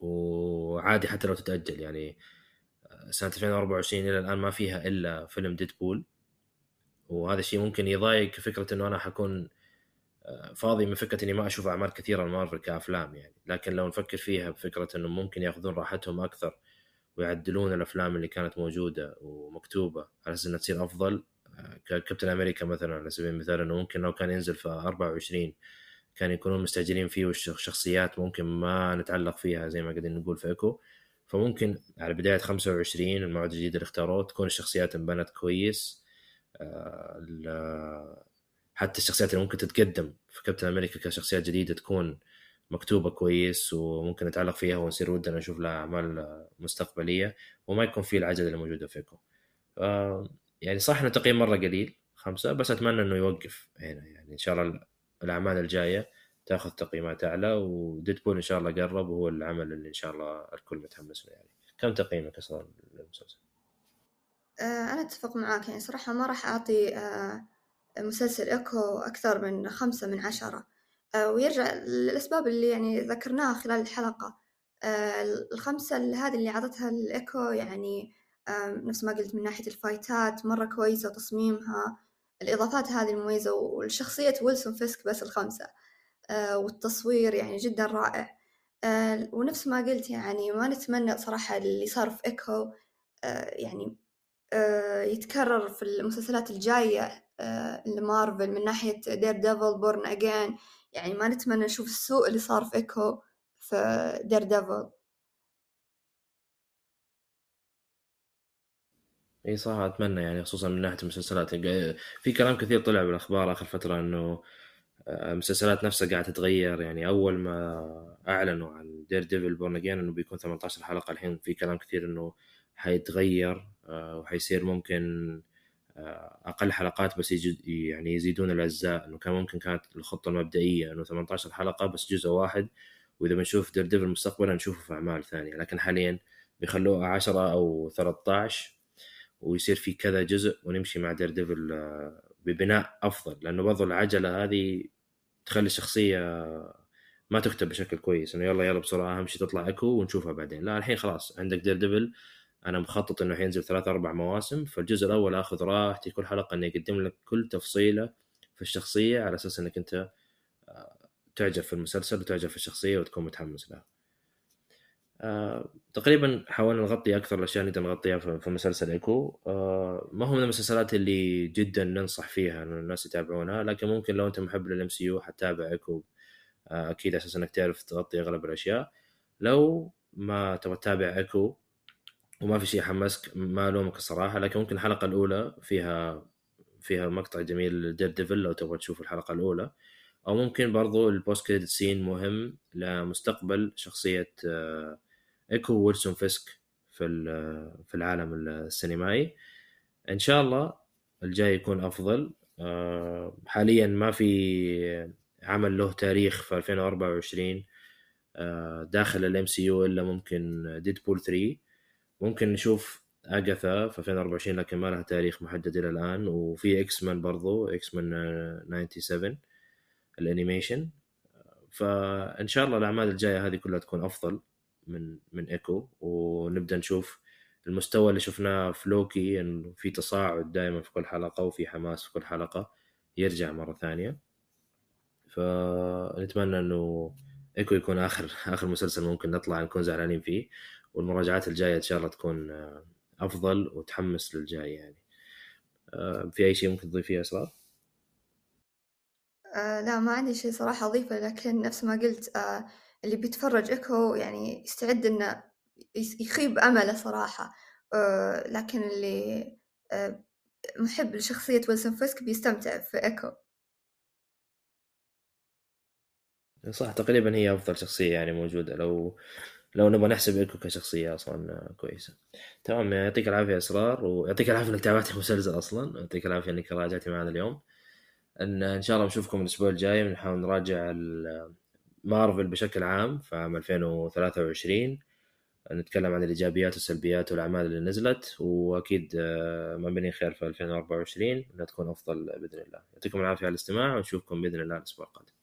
وعادي حتى لو تتأجل. يعني آه، سنة 2024 إلى الآن ما فيها إلا فيلم ديدبول وهذا الشيء ممكن يضايق فكرة إنه أنا حكون آه، فاضي من فكرة إني ما أشوف أعمال كثيرة لمارفل كأفلام يعني. لكن لو نفكر فيها بفكرة إنه ممكن يأخذون راحتهم أكثر ويعدلون الأفلام اللي كانت موجودة ومكتوبة على أساس إنها تصير أفضل آه، كابتن أمريكا مثلا على سبيل المثال إنه ممكن لو كان ينزل في 24 كان يكونون مستعجلين فيه والشخصيات ممكن ما نتعلق فيها زي ما قاعدين نقول في إيكو. فممكن على بداية 25 الموعد الجديد اللي اختاروه تكون الشخصيات انبنت كويس. آه، حتى الشخصيات اللي ممكن تتقدم في كابتن أمريكا كشخصيات جديدة تكون مكتوبة كويس وممكن نتعلق فيها ونصير ودنا نشوف لها أعمال مستقبلية وما يكون في العجله اللي موجوده فيكم يعني صح إنه تقييم مرة قليل خمسة بس أتمنى إنه يوقف هنا. يعني إن شاء الله الأعمال الجاية تاخذ تقييمات أعلى وديدبول إن شاء الله قرب وهو العمل اللي إن شاء الله الكل متحمس له يعني. كم تقييمك أصلا للمسلسل؟ آه، أنا أتفق معاك يعني صراحة ما راح أعطي آه، مسلسل إيكو أكثر من خمسة من عشرة. آه، ويرجع للأسباب اللي يعني ذكرناها خلال الحلقة. الخمسة هذه اللي عطيتها لإيكو يعني نفس ما قلت من ناحية ال fightات مرة كويسة وتصميمها الإضافات هذه المميزة والشخصية ويلسون فيسك بس الخمسة. والتصوير يعني جدا رائع. ونفس ما قلت يعني ما نتمنى صراحة اللي صار في إيكو يعني يتكرر في المسلسلات الجاية لمارفل من ناحية دير ديفل بورن أجين يعني ما نتمنى نشوف السوء اللي صار في إيكو في دير ديفل إي صح أتمنى يعني خصوصا من ناحية المسلسلات. في كلام كثير طلع بالأخبار آخر فترة إنه المسلسلات نفسها قاعدة تتغير. يعني أول ما أعلنوا عن دير ديفل بورن اجين إنه بيكون 18 حلقة الحين في كلام كثير إنه حيتغير آه، وحيصير ممكن آه، أقل حلقات بس يجد يعني يزيدون الأجزاء. إنه كان ممكن كانت الخطة المبدئية إنه 18 حلقة بس جزء واحد وإذا بنشوف دير ديفل مستقبلا نشوفه في أعمال ثانية. لكن حاليا بيخلوه 10 أو 13 ويصير في كذا جزء ونمشي مع دير ديفل آه، ببناء أفضل. لأنه برضو العجلة هذه تخلي الشخصية ما تكتب بشكل كويس. إنه يلا يلا بسرعة أهم شيء تطلع ايكو ونشوفها بعدين. لا الحين خلاص عندك دير ديفل أنا مخطط إنه حينزل ثلاث أربع مواسم. فالجزء الأول آخذ راحتي. كل حلقة انه يقدم لك كل تفصيلة في الشخصية على أساس إنك أنت آه، تعجب في المسلسل وتعجب في الشخصية وتكون متحمس لها. آه، تقريبا حاولنا نغطي أكثر الأشياء اللي نغطيها في مسلسل إيكو. آه، ما هو من المسلسلات اللي جدا ننصح فيها إنه الناس يتابعونها لكن ممكن لو أنت محب لل MCU حتتابع إيكو. أكيد أساس إنك تعرف تغطي أغلب الأشياء. لو ما تبغى تتابع إيكو وما في شيء حمسك ما ألومك الصراحة لكن ممكن الحلقة الأولى فيها فيها مقطع جميل Daredevil لو تبغى تشوف الحلقة الأولى. أو ممكن برضو ال post credit scene مهم لمستقبل شخصية آه، ايكو ويلسون فيسك في في العالم السينمائي. إن شاء الله الجاي يكون أفضل. آه، حاليا ما في عمل له تاريخ في 2024 آه، داخل ال MCU إلا ممكن Deadpool 3 ممكن نشوف Agatha في 2024 لكن ما لها تاريخ محدد إلى الآن. وفي X-Men برضو X-Men 97 ال animation. فإن شاء الله الأعمال الجاية هذه كلها تكون أفضل. من من ايكو ونبدأ نشوف المستوى اللي شفناه في لوكي انه في تصاعد دائما في كل حلقة وفي حماس في كل حلقة يرجع مرة ثانية فنتمنى إنه ايكو يكون آخر آخر مسلسل ممكن نطلع نكون زعلانين فيه والمراجعات الجاية إن شاء الله تكون أفضل وتحمس للجاي يعني آه، في أي شيء ممكن تضيفيه إسرار؟ آه لا ما عندي شيء صراحة أضيفه لكن نفس ما قلت آه اللي بيتفرج إيكو يعني يستعد إنه يخيب أمله صراحة. آه لكن اللي آه محب لشخصية ويلسون فيسك بيستمتع في إيكو. صح تقريبا هي أفضل شخصية يعني موجودة. لو لو نبغى نحسب إيكو كشخصية أصلا كويسة. تمام يعطيك العافية أسرار ويعطيك العافية إنك تابعتي المسلسل أصلا. يعطيك العافية إنك راجعتي معنا اليوم. إن إن شاء الله نشوفكم الأسبوع الجاي. ونحاول نراجع مارفل بشكل عام في عام 2023 نتكلم عن الإيجابيات والسلبيات والأعمال اللي نزلت وأكيد آه، ما بين خير في 2024 انها تكون أفضل بإذن الله. يعطيكم العافية على الاستماع ونشوفكم بإذن الله الأسبوع القادم.